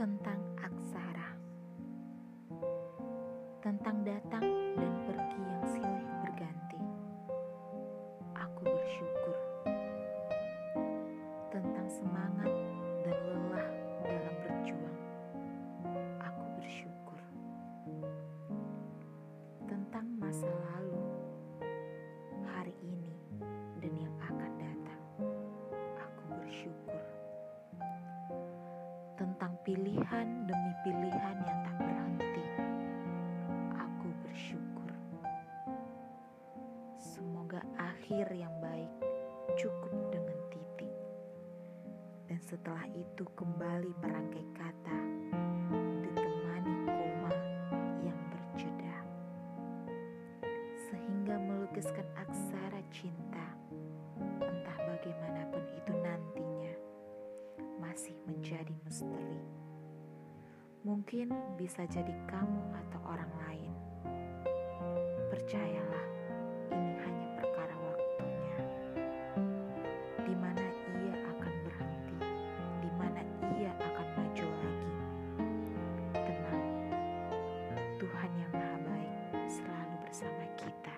tentang aksara, tentang datang dan pergi yang pilihan demi pilihan yang tak berhenti. Aku bersyukur. Semoga akhir yang baik cukup dengan titik. Dan setelah itu kembali merangkai kata ditemani koma yang berjeda. Sehingga melukiskan aksara cinta menjadi misteri. Mungkin bisa jadi kamu atau orang lain. Percayalah, ini hanya perkara waktunya. Di mana ia akan berhenti, di mana ia akan maju lagi. Tenang, Tuhan yang Maha Baik selalu bersama kita.